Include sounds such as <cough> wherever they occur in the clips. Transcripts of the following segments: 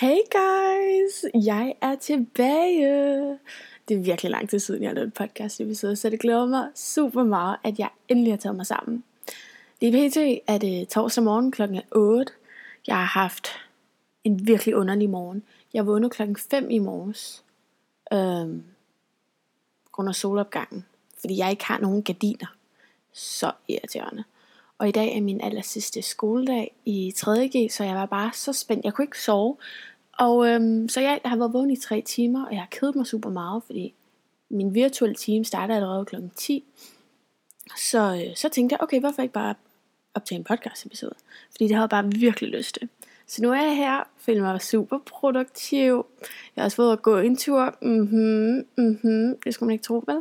Hey guys, jeg er tilbage. Det er virkelig lang tid siden, jeg har lavet en podcast episode, så det glæder mig super meget, at jeg endelig har taget mig sammen. Lige pt. er det øh, torsdag morgen klokken 8. Jeg har haft en virkelig underlig morgen. Jeg vågnede klokken 5 i morges. Øhm, på grund af solopgangen. Fordi jeg ikke har nogen gardiner. Så irriterende. Og i dag er min aller sidste skoledag i 3.G, så jeg var bare så spændt. Jeg kunne ikke sove. Og øhm, så jeg har været vågen i tre timer, og jeg har kedet mig super meget, fordi min virtuelle time starter allerede kl. 10. Så, øh, så tænkte jeg, okay, hvorfor ikke bare optage en podcast episode? Fordi det havde jeg bare virkelig lyst til. Så nu er jeg her, føler mig super produktiv. Jeg har også fået at gå en tur. Mhm, mhm, det skulle man ikke tro, vel?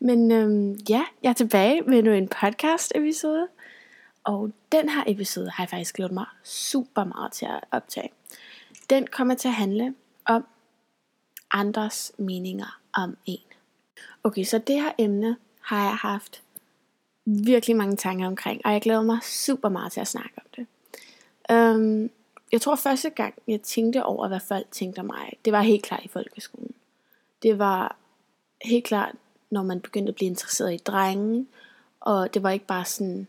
Men øhm, ja, jeg er tilbage med nu en podcast episode. Og den her episode har jeg faktisk glædet mig super meget til at optage. Den kommer til at handle om andres meninger om en. Okay, så det her emne har jeg haft virkelig mange tanker omkring, og jeg glæder mig super meget til at snakke om det. Um, jeg tror første gang, jeg tænkte over, hvad folk tænkte om mig, det var helt klart i folkeskolen. Det var helt klart, når man begyndte at blive interesseret i drenge, og det var ikke bare sådan,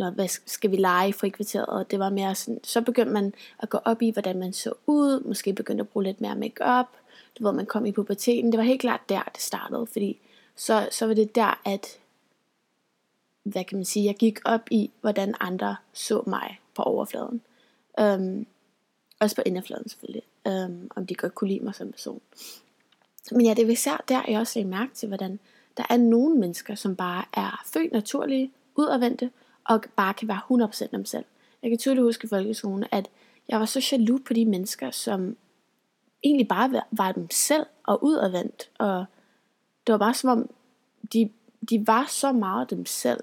når, hvad skal vi lege i frikvarteret, og det var mere sådan, så begyndte man at gå op i, hvordan man så ud, måske begyndte at bruge lidt mere makeup, du ved, man kom i puberteten, det var helt klart der, det startede, fordi så, så var det der, at, hvad kan man sige, jeg gik op i, hvordan andre så mig på overfladen. Um, også på inderfladen selvfølgelig, um, om de godt kunne lide mig som person. Men ja, det er især der, jeg også lagde mærke til, hvordan der er nogle mennesker, som bare er født naturlige, udadvendte, og bare kan være 100% dem selv. Jeg kan tydeligt huske i folkeskolen, at jeg var så jaloux på de mennesker, som egentlig bare var dem selv og udadvendt. Og det var bare som om, de, de var så meget dem selv,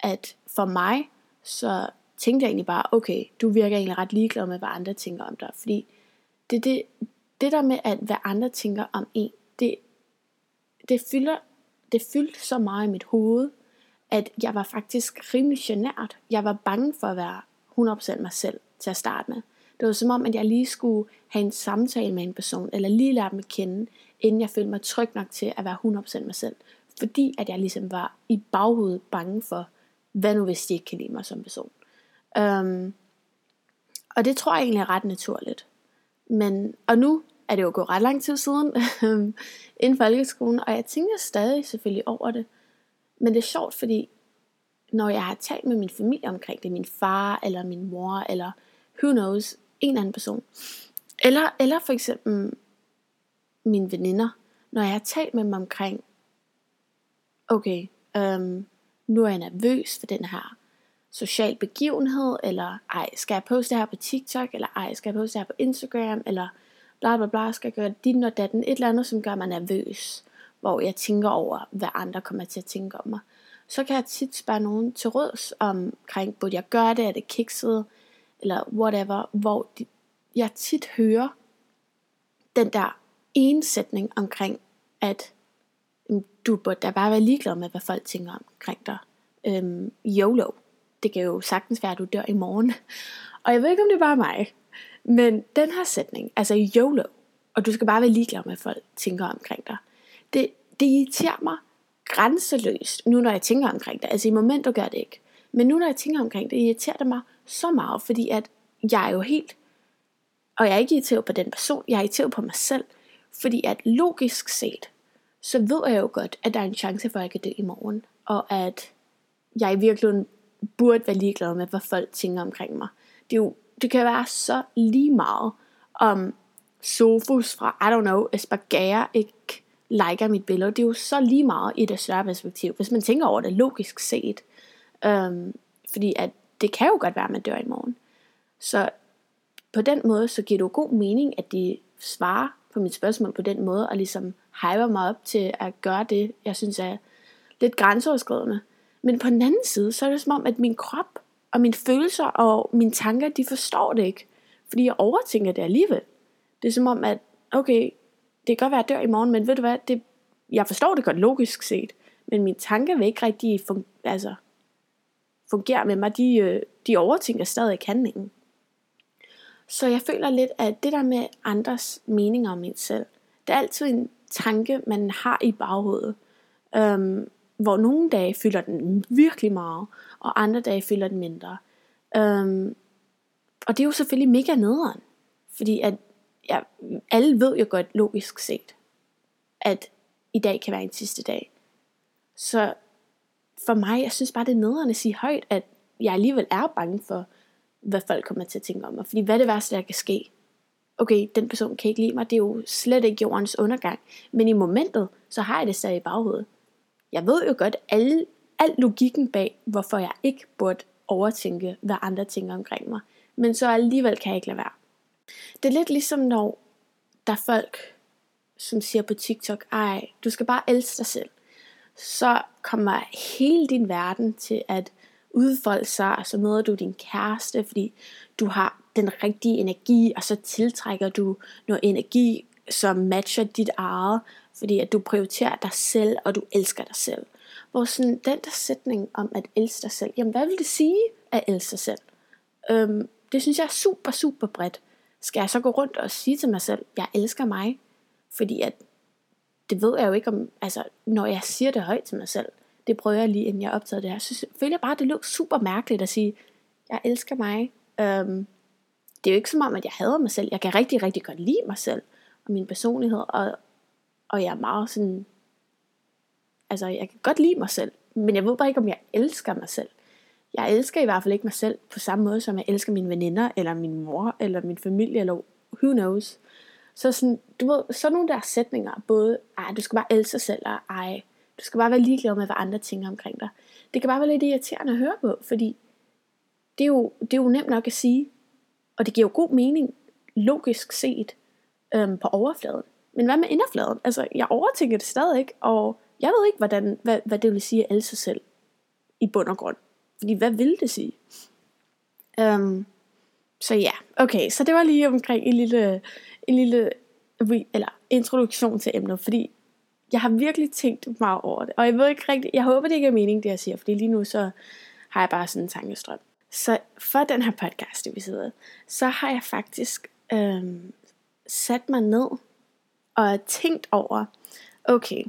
at for mig, så tænkte jeg egentlig bare, okay, du virker egentlig ret ligeglad med, hvad andre tænker om dig. Fordi det, det, det der med, at hvad andre tænker om en, det, det fylder det fyldte så meget i mit hoved, at jeg var faktisk rimelig genert. Jeg var bange for at være 100% mig selv til at starte med. Det var som om, at jeg lige skulle have en samtale med en person, eller lige lære dem at kende, inden jeg følte mig tryg nok til at være 100% mig selv. Fordi at jeg ligesom var i baghovedet bange for, hvad nu hvis de ikke kan lide mig som person. Um, og det tror jeg egentlig er ret naturligt. Men, og nu er det jo gået ret lang tid siden <laughs> inden folkeskolen, og jeg tænker stadig selvfølgelig over det. Men det er sjovt, fordi når jeg har talt med min familie omkring det, min far eller min mor, eller who knows, en anden person, eller, eller for eksempel mine veninder, når jeg har talt med dem omkring, okay, øhm, nu er jeg nervøs for den her social begivenhed, eller ej, skal jeg poste det her på TikTok, eller ej, skal jeg poste det her på Instagram, eller bla bla bla, skal jeg gøre din og datten, et eller andet, som gør mig nervøs, hvor jeg tænker over, hvad andre kommer til at tænke om mig. Så kan jeg tit spørge nogen til råds omkring, burde jeg gøre det, er det kikset, eller whatever, hvor de, jeg tit hører den der ene sætning omkring, at du burde da bare være ligeglad med, hvad folk tænker omkring dig. Øhm, YOLO. Det kan jo sagtens være, at du dør i morgen. Og jeg ved ikke, om det er bare mig, men den her sætning, altså YOLO, og du skal bare være ligeglad med, hvad folk tænker omkring dig, det, det irriterer mig grænseløst, nu når jeg tænker omkring det. Altså i momentet gør det ikke. Men nu når jeg tænker omkring det, irriterer det mig så meget, fordi at jeg er jo helt, og jeg er ikke irriteret på den person, jeg er irriteret på mig selv, fordi at logisk set, så ved jeg jo godt, at der er en chance for, at jeg kan dø i morgen, og at jeg i virkeligheden burde være ligeglad med, hvad folk tænker omkring mig. Det er jo det kan være så lige meget, om Sofus fra, I don't know, Espargera ikke liker mit billede. Det er jo så lige meget i det større perspektiv, hvis man tænker over det logisk set. Øhm, fordi at det kan jo godt være, at man dør i morgen. Så på den måde, så giver det jo god mening, at de svarer på mit spørgsmål på den måde, og ligesom hyper mig op til at gøre det, jeg synes er lidt grænseoverskridende. Men på den anden side, så er det som om, at min krop og mine følelser og mine tanker, de forstår det ikke. Fordi jeg overtænker det alligevel. Det er som om, at okay, det kan godt være, at jeg dør i morgen, men ved du hvad, det, jeg forstår det godt logisk set, men mine tanker vil ikke rigtig fun, altså, fungere med mig. De, øh, de overtænker stadig handlingen. Så jeg føler lidt, at det der med andres meninger om en selv, det er altid en tanke, man har i baghovedet. Øhm, hvor nogle dage fylder den virkelig meget, og andre dage fylder den mindre. Øhm, og det er jo selvfølgelig mega nederen. Fordi at ja, alle ved jo godt logisk set, at i dag kan være en sidste dag. Så for mig, jeg synes bare, det er nederen at sige højt, at jeg alligevel er bange for, hvad folk kommer til at tænke om mig. Fordi hvad er det værste, der kan ske? Okay, den person kan ikke lide mig, det er jo slet ikke jordens undergang. Men i momentet, så har jeg det stadig i baghovedet. Jeg ved jo godt alle, al logikken bag, hvorfor jeg ikke burde overtænke, hvad andre tænker omkring mig. Men så alligevel kan jeg ikke lade være. Det er lidt ligesom når der er folk, som siger på TikTok, ej, du skal bare elske dig selv. Så kommer hele din verden til at udfolde sig, og så møder du din kæreste, fordi du har den rigtige energi, og så tiltrækker du noget energi, som matcher dit eget, fordi at du prioriterer dig selv, og du elsker dig selv. Hvor sådan den der sætning om at elske dig selv, jamen hvad vil det sige at elske sig selv? Øhm, det synes jeg er super, super bredt. Skal jeg så gå rundt og sige til mig selv, jeg elsker mig? Fordi at, det ved jeg jo ikke om, altså når jeg siger det højt til mig selv, det prøver jeg lige, inden jeg optager det her, så føler jeg bare, at det lød super mærkeligt at sige, jeg elsker mig. Øhm, det er jo ikke som om, at jeg hader mig selv. Jeg kan rigtig, rigtig godt lide mig selv og min personlighed, og, og jeg er meget sådan, altså jeg kan godt lide mig selv, men jeg ved bare ikke, om jeg elsker mig selv. Jeg elsker i hvert fald ikke mig selv på samme måde, som jeg elsker mine veninder, eller min mor, eller min familie, eller who knows. Så sådan, du ved, sådan nogle der sætninger, både, ej, du skal bare elske dig selv, og ej, du skal bare være ligeglad med, hvad andre tænker omkring dig. Det kan bare være lidt irriterende at høre på, fordi det er jo, det er jo nemt nok at sige, og det giver jo god mening, logisk set, øhm, på overfladen. Men hvad med inderfladen? Altså, jeg overtænker det stadig ikke, og jeg ved ikke, hvordan, hvad, hvad det vil sige at elske sig selv i bund og grund. Fordi hvad vil det sige? Um, så ja, okay, så det var lige omkring en lille, en lille eller introduktion til emnet, fordi jeg har virkelig tænkt meget over det, og jeg ved ikke rigtigt, jeg håber det ikke er meningen det jeg siger, fordi lige nu så har jeg bare sådan en tankestrøm. Så for den her podcast episode, så har jeg faktisk øhm, sat mig ned og tænkt over, okay,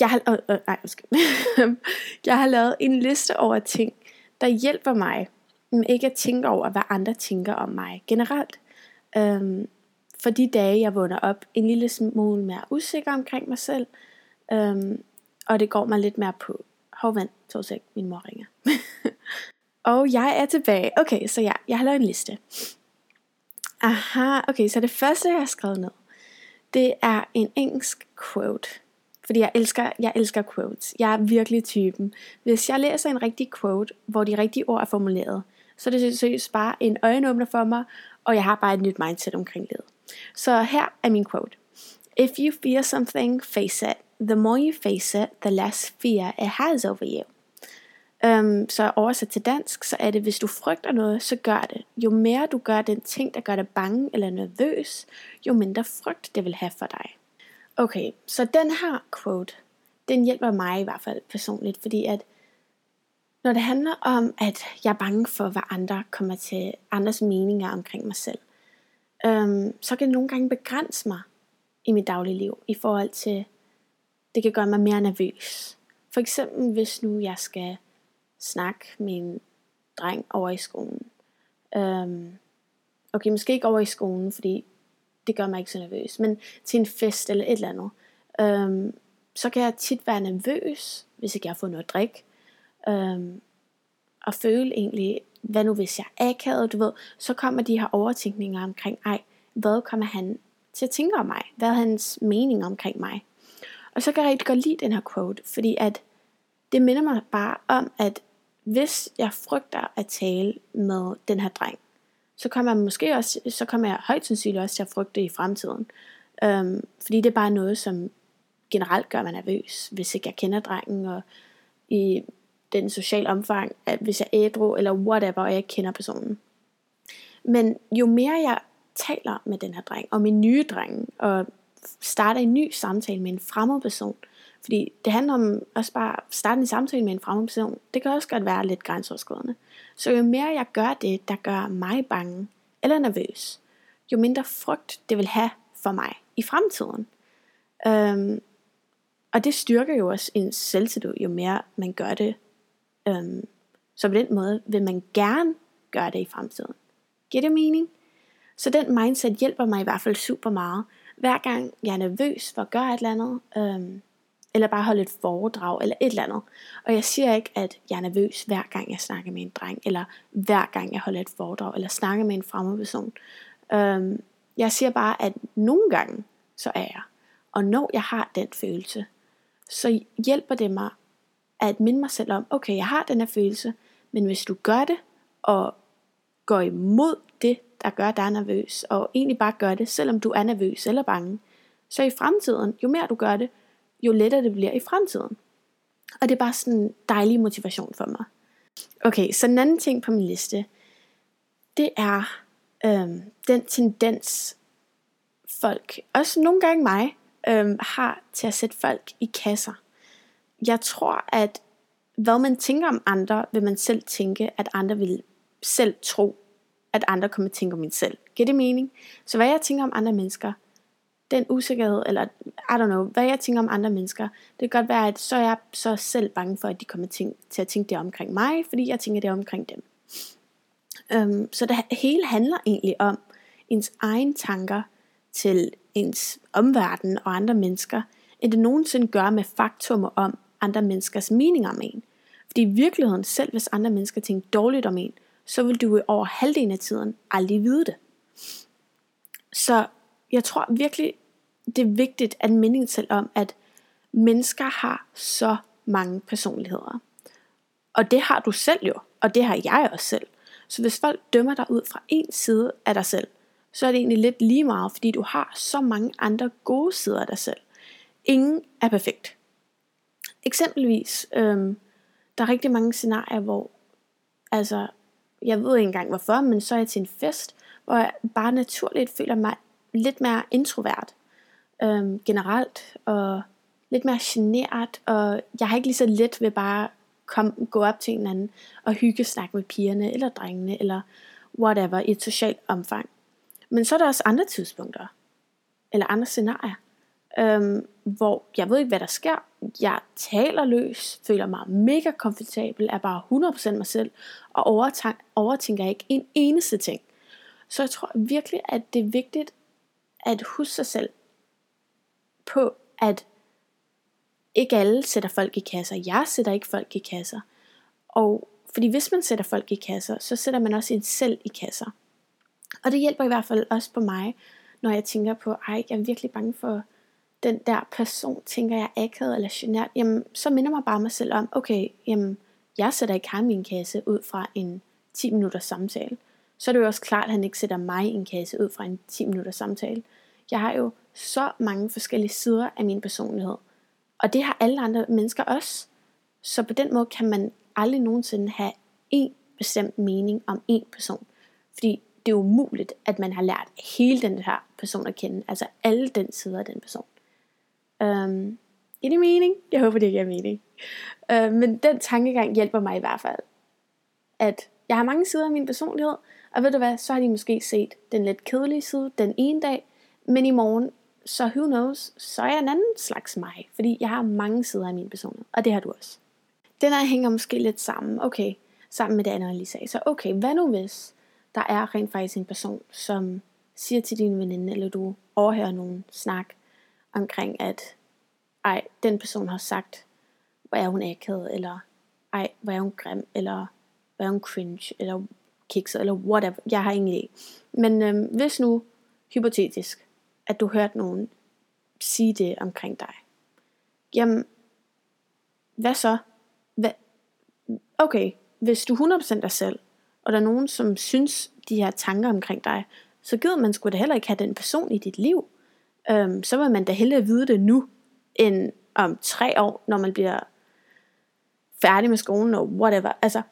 jeg har, øh, øh, nej, <laughs> jeg har lavet en liste over ting, der hjælper mig med ikke at tænke over, hvad andre tænker om mig generelt. Øhm, for de dage, jeg vågner op en lille smule mere usikker omkring mig selv, øhm, og det går mig lidt mere på, hov vand, to sek, min mor ringer. <laughs> og jeg er tilbage. Okay, så ja, jeg har lavet en liste. Aha, okay, så det første, jeg har skrevet ned, det er en engelsk quote. Fordi jeg elsker, jeg elsker quotes. Jeg er virkelig typen. Hvis jeg læser en rigtig quote, hvor de rigtige ord er formuleret, så er det seriøst bare en øjenåbner for mig, og jeg har bare et nyt mindset omkring livet. Så her er min quote. If you fear something, face it. The more you face it, the less fear it has over you. Um, så oversat til dansk, så er det, hvis du frygter noget, så gør det. Jo mere du gør den ting, der gør dig bange eller nervøs, jo mindre frygt det vil have for dig. Okay, så den her quote, den hjælper mig i hvert fald personligt, fordi at når det handler om, at jeg er bange for, hvad andre kommer til, andres meninger omkring mig selv, øhm, så kan det nogle gange begrænse mig i mit daglige liv, i forhold til, det kan gøre mig mere nervøs. For eksempel, hvis nu jeg skal snakke med en dreng over i skolen. Øhm, okay, måske ikke over i skolen, fordi det gør mig ikke så nervøs, men til en fest eller et eller andet, øhm, så kan jeg tit være nervøs, hvis ikke jeg har fået noget drik, øhm, og føle egentlig, hvad nu hvis jeg er akavet, du ved, så kommer de her overtænkninger omkring, ej, hvad kommer han til at tænke om mig? Hvad er hans mening omkring mig? Og så kan jeg rigtig godt lide den her quote, fordi at det minder mig bare om, at hvis jeg frygter at tale med den her dreng, så kommer jeg måske også, så kommer jeg højt sandsynligt også til at frygte i fremtiden. Øhm, fordi det er bare noget, som generelt gør mig nervøs, hvis ikke jeg kender drengen, og i den sociale omfang, at hvis jeg er ædru, eller whatever, og jeg ikke kender personen. Men jo mere jeg taler med den her dreng, og min nye dreng, og starter en ny samtale med en fremmed person, fordi det handler om også bare at starte en samtale med en fremmed person. Det kan også godt være lidt grænseoverskridende. Så jo mere jeg gør det, der gør mig bange eller nervøs, jo mindre frygt det vil have for mig i fremtiden. Øhm, og det styrker jo også ens selvtillid, jo mere man gør det. Øhm, så på den måde vil man gerne gøre det i fremtiden. Giver det mening? Så den mindset hjælper mig i hvert fald super meget. Hver gang jeg er nervøs for at gøre et eller andet, øhm, eller bare holde et foredrag, eller et eller andet. Og jeg siger ikke, at jeg er nervøs hver gang jeg snakker med en dreng, eller hver gang jeg holder et foredrag, eller snakker med en fremmed person. Øhm, jeg siger bare, at nogle gange, så er jeg. Og når jeg har den følelse, så hjælper det mig at minde mig selv om, okay, jeg har den her følelse, men hvis du gør det, og går imod det, der gør dig nervøs, og egentlig bare gør det, selvom du er nervøs eller bange, så i fremtiden, jo mere du gør det, jo lettere det bliver i fremtiden. Og det er bare sådan en dejlig motivation for mig. Okay, så en anden ting på min liste, det er øhm, den tendens, folk, også nogle gange mig, øhm, har til at sætte folk i kasser. Jeg tror, at hvad man tænker om andre, vil man selv tænke, at andre vil selv tro, at andre kommer til at tænke om en selv. Giver det mening? Så hvad jeg tænker om andre mennesker, den usikkerhed, eller I don't know, hvad jeg tænker om andre mennesker, det kan godt være, at så er jeg så selv bange for, at de kommer til at tænke det omkring mig, fordi jeg tænker det omkring dem. Um, så det hele handler egentlig om ens egen tanker til ens omverden og andre mennesker, end det nogensinde gør med faktumer om andre menneskers meninger om en. Fordi i virkeligheden, selv hvis andre mennesker tænker dårligt om en, så vil du over halvdelen af tiden aldrig vide det. Så jeg tror virkelig, det er vigtigt at minde selv om, at mennesker har så mange personligheder. Og det har du selv jo, og det har jeg også selv. Så hvis folk dømmer dig ud fra en side af dig selv, så er det egentlig lidt lige meget, fordi du har så mange andre gode sider af dig selv. Ingen er perfekt. Eksempelvis, øhm, der er rigtig mange scenarier, hvor, altså, jeg ved ikke engang hvorfor, men så er jeg til en fest, hvor jeg bare naturligt føler mig lidt mere introvert øhm, generelt, og lidt mere generet, og jeg har ikke lige så let ved bare kom, gå op til en anden og hygge snakke med pigerne, eller drengene, eller whatever, i et socialt omfang. Men så er der også andre tidspunkter, eller andre scenarier, øhm, hvor jeg ved ikke, hvad der sker. Jeg taler løs, føler mig mega komfortabel, er bare 100% mig selv, og overtænker ikke en eneste ting. Så jeg tror virkelig, at det er vigtigt at huske sig selv på, at ikke alle sætter folk i kasser. Jeg sætter ikke folk i kasser. Og fordi hvis man sætter folk i kasser, så sætter man også en selv i kasser. Og det hjælper i hvert fald også på mig, når jeg tænker på, ej, jeg er virkelig bange for den der person, tænker jeg akavet eller genert, jamen, så minder mig bare mig selv om, okay, jamen, jeg sætter ikke ham i en kasse ud fra en 10 minutters samtale. Så er det jo også klart, at han ikke sætter mig i en kasse ud fra en 10 minutters samtale. Jeg har jo så mange forskellige sider af min personlighed. Og det har alle andre mennesker også. Så på den måde kan man aldrig nogensinde have en bestemt mening om en person. Fordi det er umuligt, at man har lært hele den her person at kende. Altså alle den sider af den person. Um, giver det mening? Jeg håber, det er mening. Uh, men den tankegang hjælper mig i hvert fald. At jeg har mange sider af min personlighed, og ved du hvad, så har de måske set den lidt kedelige side den ene dag, men i morgen, så who knows, så er jeg en anden slags mig, fordi jeg har mange sider af min personlighed, og det har du også. Den her hænger måske lidt sammen, okay, sammen med det andet, jeg lige sagde. Så okay, hvad nu hvis der er rent faktisk en person, som siger til din veninde, eller du overhører nogen snak omkring, at ej, den person har sagt, hvor er hun akavet, eller ej, hvor er hun grim, eller hvor er hun cringe, eller kikset, eller whatever. Jeg har ingen idé. Men øhm, hvis nu, hypotetisk, at du hørte nogen sige det omkring dig, jamen, hvad så? Hvad? Okay, hvis du 100% dig selv, og der er nogen, som synes de her tanker omkring dig, så gider man sgu da heller ikke have den person i dit liv. Øhm, så vil man da hellere vide det nu, end om tre år, når man bliver færdig med skolen og whatever. Altså,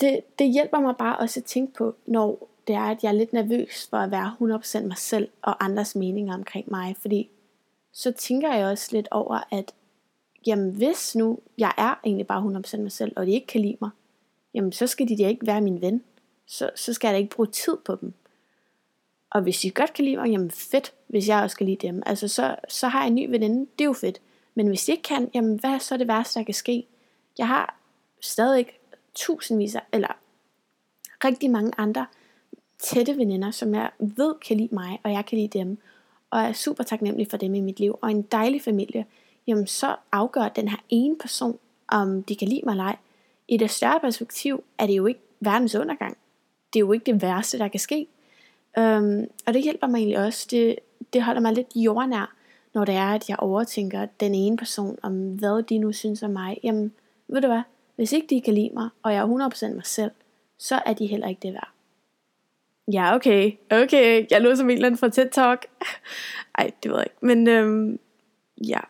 det, det hjælper mig bare også at tænke på, når det er, at jeg er lidt nervøs for at være 100% mig selv og andres meninger omkring mig, fordi så tænker jeg også lidt over, at jamen hvis nu jeg er egentlig bare 100% mig selv, og de ikke kan lide mig, jamen så skal de da ikke være min ven. Så, så skal jeg da ikke bruge tid på dem. Og hvis de godt kan lide mig, jamen fedt, hvis jeg også kan lide dem. Altså så, så har jeg en ny veninde, det er jo fedt. Men hvis de ikke kan, jamen hvad er så det værste, der kan ske? Jeg har stadig tusindvis af, eller rigtig mange andre tætte veninder, som jeg ved kan lide mig, og jeg kan lide dem, og er super taknemmelig for dem i mit liv, og en dejlig familie, jamen så afgør den her ene person, om de kan lide mig eller ej. I det større perspektiv er det jo ikke verdens undergang. Det er jo ikke det værste, der kan ske. Um, og det hjælper mig egentlig også. Det, det holder mig lidt jordnær, når det er, at jeg overtænker den ene person, om hvad de nu synes om mig. Jamen, ved du hvad? Hvis ikke de kan lide mig, og jeg er 100% mig selv, så er de heller ikke det værd. Ja, okay, okay, jeg lå som en eller anden fra TED Talk. <laughs> Ej, det ved jeg ikke, men øhm, ja.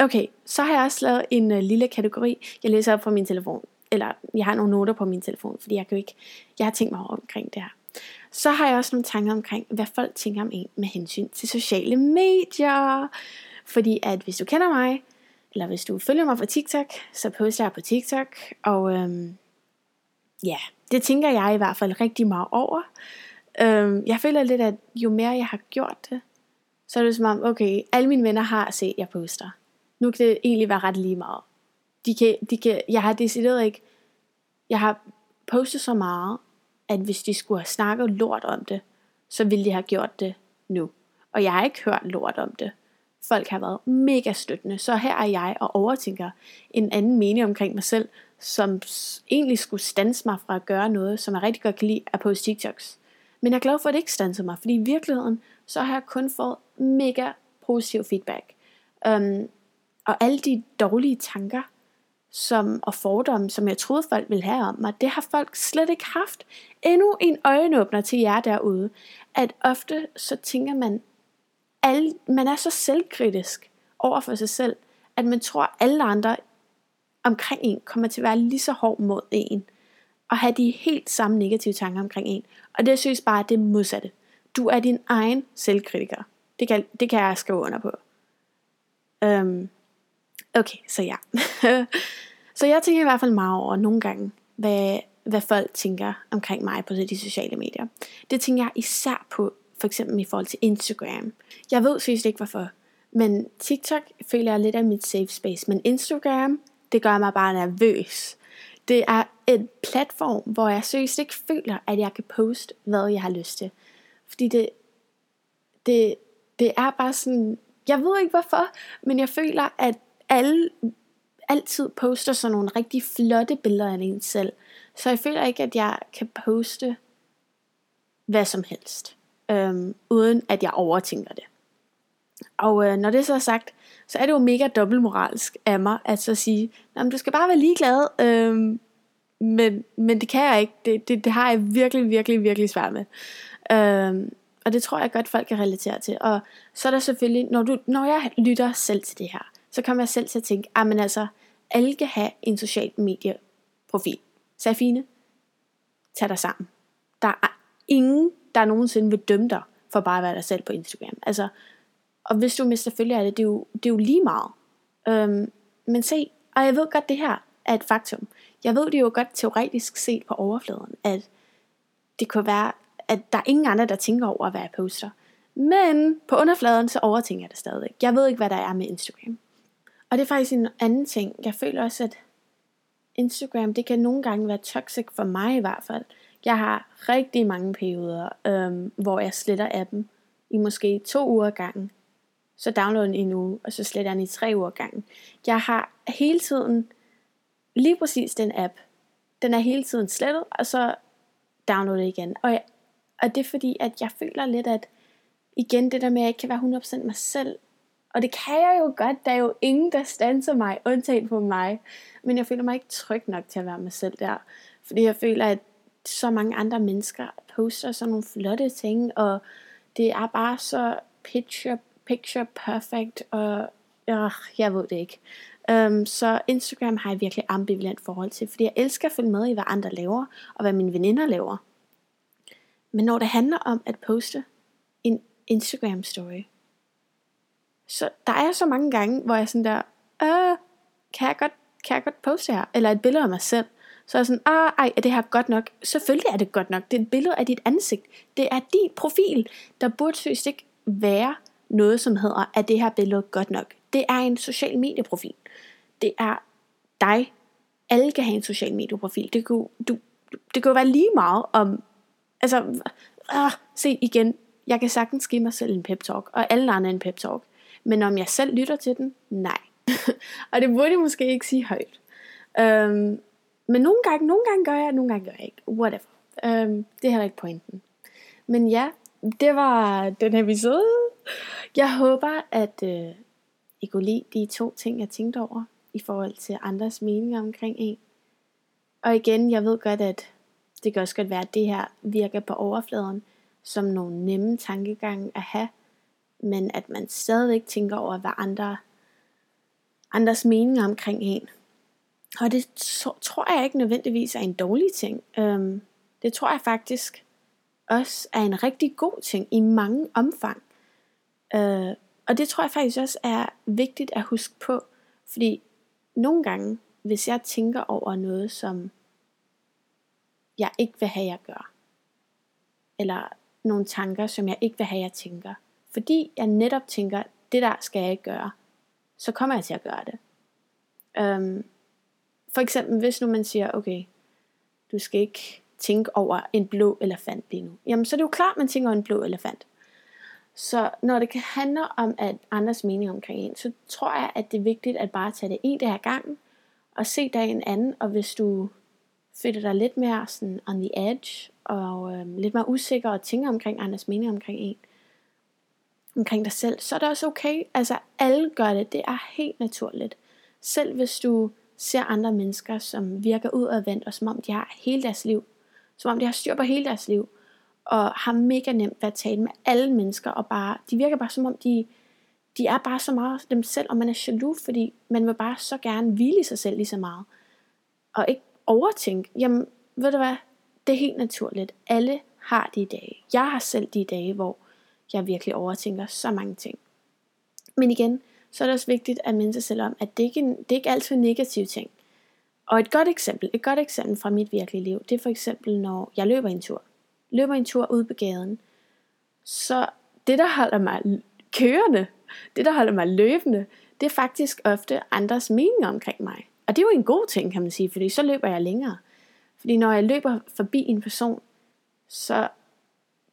Okay, så har jeg også lavet en øh, lille kategori, jeg læser op fra min telefon. Eller jeg har nogle noter på min telefon, fordi jeg kan jo ikke, jeg har tænkt mig over omkring det her. Så har jeg også nogle tanker omkring, hvad folk tænker om en med hensyn til sociale medier. Fordi at hvis du kender mig, eller hvis du følger mig på TikTok, så poster jeg på TikTok, og øhm, ja, det tænker jeg i hvert fald rigtig meget over. Øhm, jeg føler lidt, at jo mere jeg har gjort det, så er det som om, okay, alle mine venner har set, at jeg poster. Nu kan det egentlig være ret lige meget. De kan, de kan, jeg har decideret ikke, jeg har postet så meget, at hvis de skulle have snakket lort om det, så ville de have gjort det nu. Og jeg har ikke hørt lort om det. Folk har været mega støttende, så her er jeg og overtænker en anden mening omkring mig selv, som egentlig skulle stanse mig fra at gøre noget, som jeg rigtig godt kan lide at poste TikToks. Men jeg er glad for, at det ikke stanser mig, fordi i virkeligheden, så har jeg kun fået mega positiv feedback. Um, og alle de dårlige tanker som, og fordomme, som jeg troede folk ville have om mig, det har folk slet ikke haft. Endnu en øjenåbner til jer derude, at ofte så tænker man, alle, man er så selvkritisk over for sig selv, at man tror, at alle andre omkring en kommer til at være lige så hård mod en, og have de helt samme negative tanker omkring en. Og det synes bare, at det er modsatte. Du er din egen selvkritiker. Det kan, det kan jeg skrive under på. Um, okay, så ja. <laughs> så jeg tænker i hvert fald meget over nogle gange, hvad, hvad folk tænker omkring mig på de sociale medier. Det tænker jeg især på, for eksempel i forhold til Instagram. Jeg ved synes ikke hvorfor, men TikTok føler jeg lidt af mit safe space, men Instagram, det gør mig bare nervøs. Det er en platform, hvor jeg seriøst ikke føler, at jeg kan poste, hvad jeg har lyst til. Fordi det, det, det er bare sådan, jeg ved ikke hvorfor, men jeg føler, at alle altid poster sådan nogle rigtig flotte billeder af en selv. Så jeg føler ikke, at jeg kan poste hvad som helst, øhm, uden at jeg overtænker det. Og øh, når det så er sagt, så er det jo mega dobbeltmoralsk af mig at så sige, du skal bare være ligeglad, øhm, men, men det kan jeg ikke. Det, det, det har jeg virkelig, virkelig, virkelig svært med. Øhm, og det tror jeg godt, folk kan relatere til. Og så er der selvfølgelig, når, du, når jeg lytter selv til det her, så kommer jeg selv til at tænke, ah, men altså, alle kan have en social medieprofil. Safine, tag dig sammen. Der er ingen, der nogensinde vil dømme dig for bare at være dig selv på Instagram. Altså, og hvis du mister følge af det, det er jo, det er jo lige meget. Øhm, men se, og jeg ved godt, det her er et faktum. Jeg ved det jo godt teoretisk set på overfladen, at det kunne være, at der er ingen andre, der tænker over, hvad jeg poster. Men på underfladen, så overtænker jeg det stadig. Jeg ved ikke, hvad der er med Instagram. Og det er faktisk en anden ting. Jeg føler også, at Instagram, det kan nogle gange være toxic for mig i hvert fald. Jeg har rigtig mange perioder, øhm, hvor jeg sletter appen i måske to uger gangen så downloader den i en uge, og så sletter den i tre uger gangen. Jeg har hele tiden lige præcis den app. Den er hele tiden slettet, og så downloader igen. Og, jeg, og det er fordi, at jeg føler lidt, at igen det der med, at jeg ikke kan være 100% mig selv. Og det kan jeg jo godt, der er jo ingen, der standser mig, undtagen på mig. Men jeg føler mig ikke tryg nok til at være mig selv der. Fordi jeg føler, at så mange andre mennesker poster sådan nogle flotte ting, og det er bare så picture picture perfect, og øh, jeg ved det ikke. Um, så Instagram har jeg virkelig ambivalent forhold til, fordi jeg elsker at følge med i, hvad andre laver, og hvad mine veninder laver. Men når det handler om at poste en Instagram story, så der er så mange gange, hvor jeg sådan der, øh, kan jeg godt, kan jeg godt poste her? Eller et billede af mig selv. Så er jeg sådan, ah, ej, er det her godt nok? Selvfølgelig er det godt nok. Det er et billede af dit ansigt. Det er din profil. Der burde seriøst ikke være noget, som hedder, er det her billede godt nok. Det er en social medieprofil. Det er dig. Alle kan have en social medieprofil. Det kunne, du, det kunne være lige meget om, altså, ah, se igen, jeg kan sagtens give mig selv en pep talk, og alle andre en pep talk. Men om jeg selv lytter til den, nej. <laughs> og det burde jeg måske ikke sige højt. Um, men nogle gange, nogle gange gør jeg, nogle gange gør jeg ikke. Whatever. Øhm, det er heller ikke pointen. Men ja, det var den episode. Jeg håber, at øh, I kunne lide de to ting, jeg tænkte over i forhold til andres meninger omkring en. Og igen, jeg ved godt, at det kan også godt være, at det her virker på overfladen som nogle nemme tankegange at have, men at man stadigvæk tænker over, hvad andre, andres meninger omkring en. Og det tror jeg ikke nødvendigvis er en dårlig ting. Øhm, det tror jeg faktisk også er en rigtig god ting i mange omfang. Øh, og det tror jeg faktisk også er vigtigt at huske på, fordi nogle gange, hvis jeg tænker over noget, som jeg ikke vil have, jeg gør, eller nogle tanker, som jeg ikke vil have, jeg tænker, fordi jeg netop tænker, det der skal jeg ikke gøre, så kommer jeg til at gøre det. Um, for eksempel, hvis nu man siger, okay, du skal ikke tænke over en blå elefant lige nu. Jamen, så er det jo klart, man tænker over en blå elefant. Så når det kan handle om at andres mening omkring en, så tror jeg, at det er vigtigt at bare tage det en dag ad gangen, og se dagen anden, og hvis du føler dig lidt mere sådan on the edge, og øh, lidt mere usikker, og tænker omkring andres mening omkring en, omkring dig selv, så er det også okay. Altså, alle gør det. Det er helt naturligt. Selv hvis du ser andre mennesker, som virker udadvendt, og som om de har hele deres liv, som om de har styr på hele deres liv, og har mega nemt ved at tale med alle mennesker, og bare, de virker bare som om, de, de er bare så meget dem selv, og man er jaloux, fordi man vil bare så gerne hvile i sig selv lige så meget, og ikke overtænke, jamen, ved du hvad, det er helt naturligt. Alle har de dage. Jeg har selv de dage, hvor jeg virkelig overtænker så mange ting. Men igen, så er det også vigtigt at minde sig selv om, at det ikke, det er ikke altid en negativ ting. Og et godt eksempel, et godt eksempel fra mit virkelige liv, det er for eksempel, når jeg løber en tur. Løber en tur ud på gaden. Så det, der holder mig kørende, det, der holder mig løbende, det er faktisk ofte andres meninger omkring mig. Og det er jo en god ting, kan man sige, fordi så løber jeg længere. Fordi når jeg løber forbi en person, så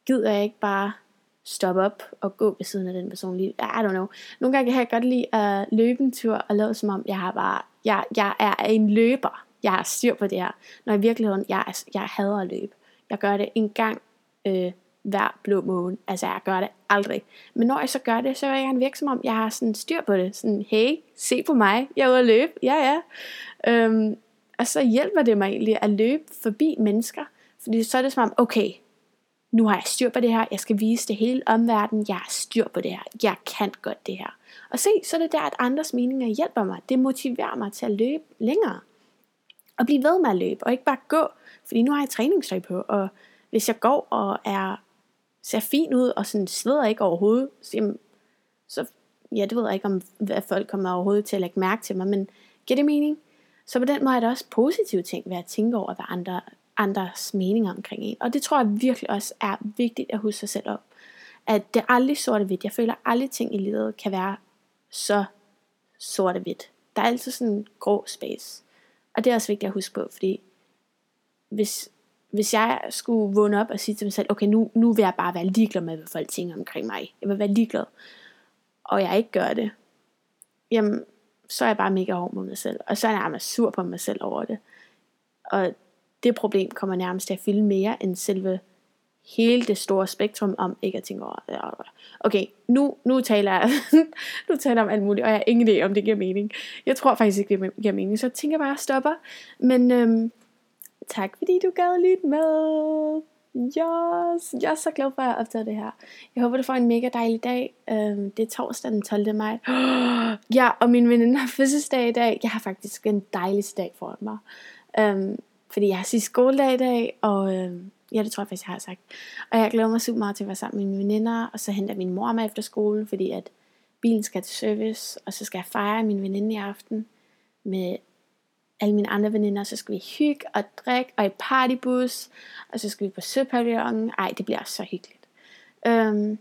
gider jeg ikke bare stoppe op og gå ved siden af den person lige. I don't know. Nogle gange kan jeg godt lide at løbe en tur og lade som om, jeg har bare, jeg, jeg er en løber. Jeg har styr på det her. Når i virkeligheden, jeg, jeg hader at løbe. Jeg gør det en gang øh, hver blå måne. Altså jeg gør det aldrig. Men når jeg så gør det, så vil jeg gerne virke som om, jeg har sådan styr på det. Sådan, hey, se på mig, jeg er ude at løbe. Ja, ja. Øhm, og så hjælper det mig egentlig at løbe forbi mennesker. Fordi så er det som om, okay, nu har jeg styr på det her, jeg skal vise det hele omverdenen, jeg har styr på det her, jeg kan godt det her. Og se, så er det der, at andres meninger hjælper mig. Det motiverer mig til at løbe længere. Og blive ved med at løbe, og ikke bare gå. Fordi nu har jeg træningstøj på, og hvis jeg går og er, ser fin ud, og sådan sveder ikke overhovedet, så, så ja, det ved jeg ikke, om hvad folk kommer overhovedet til at lægge mærke til mig, men giver det mening? Så på den måde er der også positive ting ved at tænke over, hvad andre, andres meninger omkring en. Og det tror jeg virkelig også er vigtigt at huske sig selv op. At det er aldrig sort og hvidt. Jeg føler aldrig ting i livet kan være så sort og hvidt. Der er altid sådan en grå space. Og det er også vigtigt at huske på, fordi hvis, hvis jeg skulle vågne op og sige til mig selv, okay, nu, nu vil jeg bare være ligeglad med, hvad folk tænker omkring mig. Jeg vil være ligeglad. Og jeg ikke gør det. Jamen, så er jeg bare mega hård mod mig selv. Og så er jeg nærmest sur på mig selv over det. Og det problem kommer nærmest til at fylde mere end selve hele det store spektrum om ikke at tænke over. Okay, nu, nu taler jeg <laughs> nu taler jeg om alt muligt, og jeg har ingen idé om det giver mening. Jeg tror faktisk ikke, det giver mening, så jeg tænker bare, at stopper. Men øhm, tak fordi du gad lidt med. Yes, jeg er så glad for at have optaget det her. Jeg håber, du får en mega dejlig dag. Øhm, det er torsdag den 12. maj. <gasps> ja, og min veninde har fødselsdag i dag. Jeg har faktisk en dejlig dag foran mig. Øhm, fordi jeg har sidste skoledag i dag, og øh, ja, det tror jeg faktisk, jeg har sagt. Og jeg glæder mig super meget til at være sammen med mine veninder, og så henter min mor mig efter skole, fordi at bilen skal til service, og så skal jeg fejre min veninde i aften med alle mine andre veninder, så skal vi hygge og drikke, og i partybus, og så skal vi på søpavillonen. Ej, det bliver så hyggeligt. Øhm,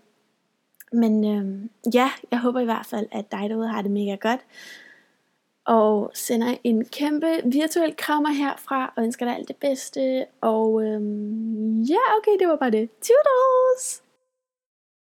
men øhm, ja, jeg håber i hvert fald, at dig derude har det mega godt. Og sender en kæmpe virtuel krammer herfra, og ønsker dig alt det bedste. Og øhm, ja, okay, det var bare det. Toodles!